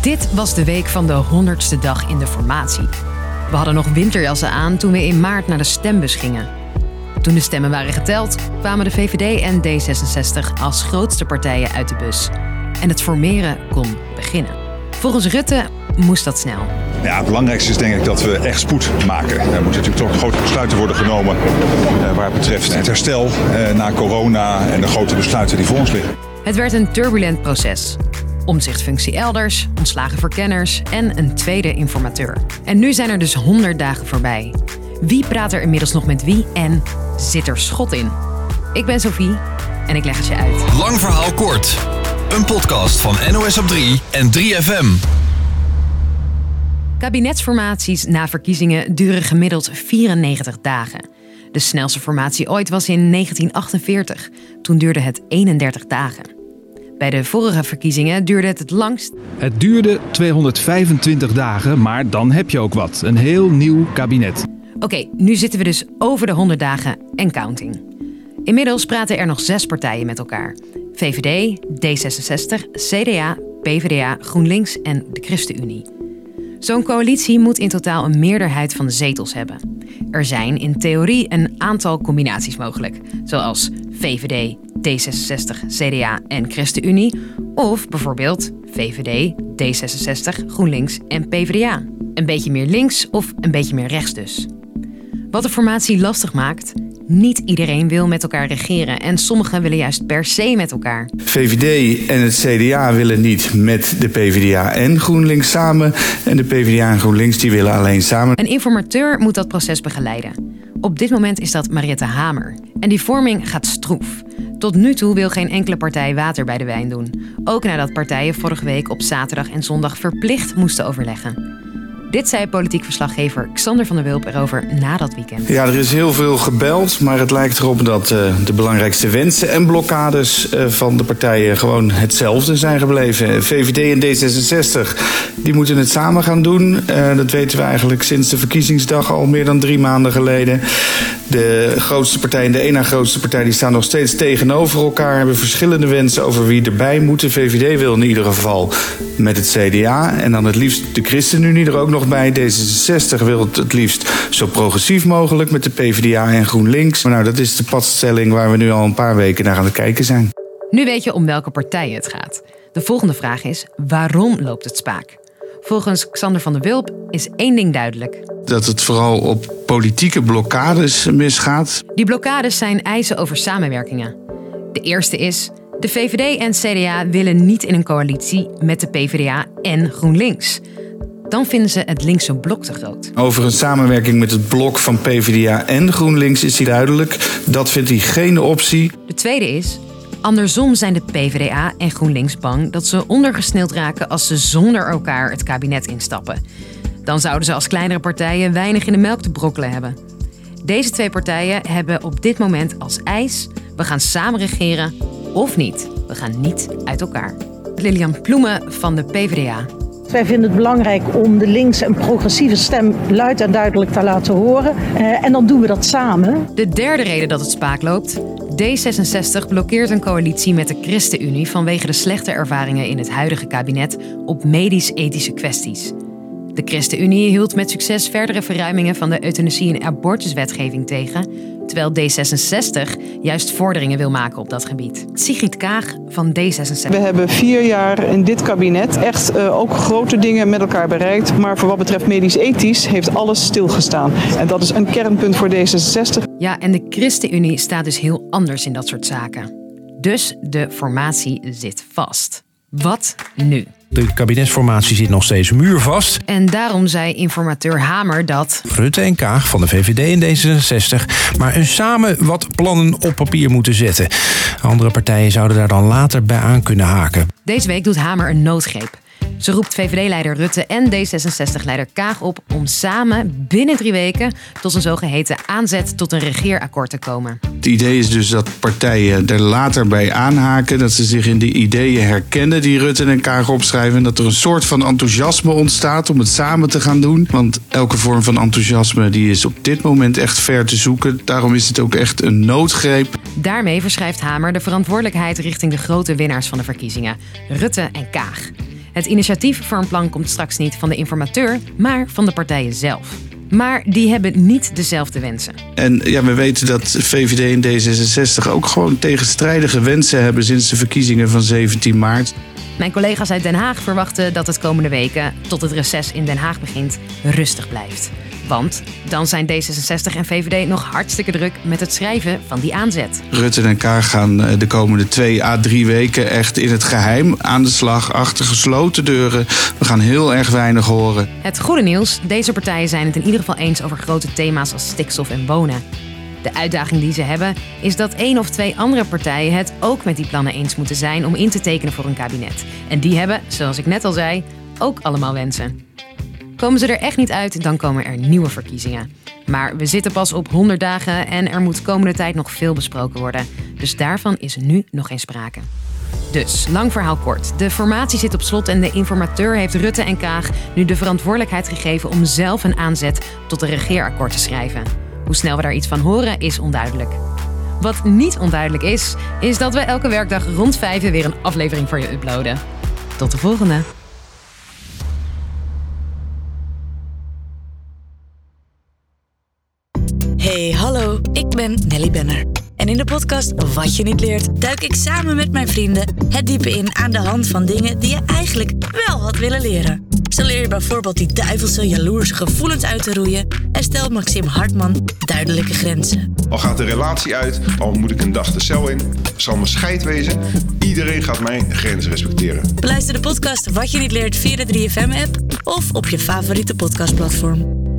Dit was de week van de 100ste dag in de formatie. We hadden nog winterjassen aan toen we in maart naar de stembus gingen. Toen de stemmen waren geteld, kwamen de VVD en D66 als grootste partijen uit de bus. En het formeren kon beginnen. Volgens Rutte moest dat snel. Ja, het belangrijkste is denk ik dat we echt spoed maken. Er moeten natuurlijk toch grote besluiten worden genomen eh, waar het betreft het herstel eh, na corona en de grote besluiten die voor ons liggen. Het werd een turbulent proces. Omzichtfunctie elders, ontslagen verkenners en een tweede informateur. En nu zijn er dus 100 dagen voorbij. Wie praat er inmiddels nog met wie en zit er schot in? Ik ben Sophie en ik leg het je uit. Lang verhaal kort. Een podcast van NOS op 3 en 3FM. Kabinetsformaties na verkiezingen duren gemiddeld 94 dagen. De snelste formatie ooit was in 1948. Toen duurde het 31 dagen. Bij de vorige verkiezingen duurde het het langst. Het duurde 225 dagen, maar dan heb je ook wat. Een heel nieuw kabinet. Oké, nu zitten we dus over de 100 dagen en counting. Inmiddels praten er nog zes partijen met elkaar: VVD, D66, CDA, PvdA, GroenLinks en de ChristenUnie. Zo'n coalitie moet in totaal een meerderheid van de zetels hebben. Er zijn in theorie een aantal combinaties mogelijk, zoals VVD, D66, CDA en ChristenUnie, of bijvoorbeeld VVD, D66, GroenLinks en PvdA. Een beetje meer links of een beetje meer rechts dus. Wat de formatie lastig maakt, niet iedereen wil met elkaar regeren en sommigen willen juist per se met elkaar. VVD en het CDA willen niet met de PvdA en GroenLinks samen. En de PvdA en GroenLinks die willen alleen samen. Een informateur moet dat proces begeleiden. Op dit moment is dat Mariette Hamer. En die vorming gaat stroef. Tot nu toe wil geen enkele partij water bij de wijn doen. Ook nadat partijen vorige week op zaterdag en zondag verplicht moesten overleggen. Dit zei politiek verslaggever Xander van der Wulp erover na dat weekend. Ja, er is heel veel gebeld, maar het lijkt erop dat uh, de belangrijkste wensen en blokkades uh, van de partijen gewoon hetzelfde zijn gebleven. VVD en D66 die moeten het samen gaan doen. Uh, dat weten we eigenlijk sinds de verkiezingsdag al meer dan drie maanden geleden. De grootste partij en de ene grootste partij die staan nog steeds tegenover elkaar, hebben verschillende wensen over wie erbij moet. De VVD wil in ieder geval met het CDA en dan het liefst de ChristenUnie er ook nog bij. D66 wil het het liefst zo progressief mogelijk met de PvdA en GroenLinks. Maar nou, dat is de padstelling waar we nu al een paar weken naar aan het kijken zijn. Nu weet je om welke partij het gaat. De volgende vraag is: waarom loopt het spaak? Volgens Xander van der Wulp is één ding duidelijk. Dat het vooral op politieke blokkades misgaat. Die blokkades zijn eisen over samenwerkingen. De eerste is: de VVD en CDA willen niet in een coalitie met de PvdA en GroenLinks dan vinden ze het linkse blok te groot. Over een samenwerking met het blok van PvdA en GroenLinks is hij duidelijk. Dat vindt hij geen optie. De tweede is. Andersom zijn de PvdA en GroenLinks bang dat ze ondergesneeld raken als ze zonder elkaar het kabinet instappen. Dan zouden ze als kleinere partijen weinig in de melk te brokkelen hebben. Deze twee partijen hebben op dit moment als eis: we gaan samen regeren of niet. We gaan niet uit elkaar. Lilian Ploemen van de PvdA. Wij vinden het belangrijk om de linkse en progressieve stem luid en duidelijk te laten horen. Uh, en dan doen we dat samen. De derde reden dat het spaak loopt. D66 blokkeert een coalitie met de ChristenUnie vanwege de slechte ervaringen in het huidige kabinet op medisch-ethische kwesties. De ChristenUnie hield met succes verdere verruimingen van de euthanasie- en abortuswetgeving tegen, terwijl D66 juist vorderingen wil maken op dat gebied. Sigrid Kaag van D66. We hebben vier jaar in dit kabinet echt uh, ook grote dingen met elkaar bereikt, maar voor wat betreft medisch-ethisch heeft alles stilgestaan. En dat is een kernpunt voor D66. Ja, en de ChristenUnie staat dus heel anders in dat soort zaken. Dus de formatie zit vast. Wat nu? De kabinetsformatie zit nog steeds muurvast. En daarom zei informateur Hamer dat... Rutte en Kaag van de VVD en D66... maar een samen wat plannen op papier moeten zetten. Andere partijen zouden daar dan later bij aan kunnen haken. Deze week doet Hamer een noodgreep. Ze roept VVD-leider Rutte en D66-leider Kaag op om samen binnen drie weken tot een zogeheten aanzet tot een regeerakkoord te komen. Het idee is dus dat partijen er later bij aanhaken, dat ze zich in de ideeën herkennen die Rutte en Kaag opschrijven. En dat er een soort van enthousiasme ontstaat om het samen te gaan doen. Want elke vorm van enthousiasme die is op dit moment echt ver te zoeken. Daarom is het ook echt een noodgreep. Daarmee verschrijft Hamer de verantwoordelijkheid richting de grote winnaars van de verkiezingen, Rutte en Kaag. Het initiatief voor een plan komt straks niet van de informateur, maar van de partijen zelf. Maar die hebben niet dezelfde wensen. En ja, we weten dat VVD en D66 ook gewoon tegenstrijdige wensen hebben sinds de verkiezingen van 17 maart. Mijn collega's uit Den Haag verwachten dat het komende weken, tot het reces in Den Haag begint, rustig blijft. Want dan zijn D66 en VVD nog hartstikke druk met het schrijven van die aanzet. Rutte en Kaag gaan eh, de komende twee à drie weken echt in het geheim aan de slag achter gesloten deuren. We gaan heel erg weinig horen. Het goede nieuws: deze partijen zijn het in ieder geval eens over grote thema's als stikstof en wonen. De uitdaging die ze hebben is dat één of twee andere partijen het ook met die plannen eens moeten zijn om in te tekenen voor een kabinet. En die hebben, zoals ik net al zei, ook allemaal wensen. Komen ze er echt niet uit, dan komen er nieuwe verkiezingen. Maar we zitten pas op 100 dagen en er moet komende tijd nog veel besproken worden. Dus daarvan is nu nog geen sprake. Dus, lang verhaal kort. De formatie zit op slot en de informateur heeft Rutte en Kaag nu de verantwoordelijkheid gegeven om zelf een aanzet tot een regeerakkoord te schrijven. Hoe snel we daar iets van horen is onduidelijk. Wat niet onduidelijk is, is dat we elke werkdag rond vijf weer een aflevering voor je uploaden. Tot de volgende! Hey, hallo, ik ben Nelly Benner. En in de podcast Wat je niet leert, duik ik samen met mijn vrienden het diepe in aan de hand van dingen die je eigenlijk wel had willen leren. Zo leer je bijvoorbeeld die duivelse, jaloerse gevoelens uit te roeien en stelt Maxim Hartman duidelijke grenzen. Al gaat de relatie uit, al moet ik een dag de cel in, zal mijn scheid wezen. Iedereen gaat mijn grenzen respecteren. Beluister de podcast Wat je niet leert via de 3FM-app of op je favoriete podcastplatform.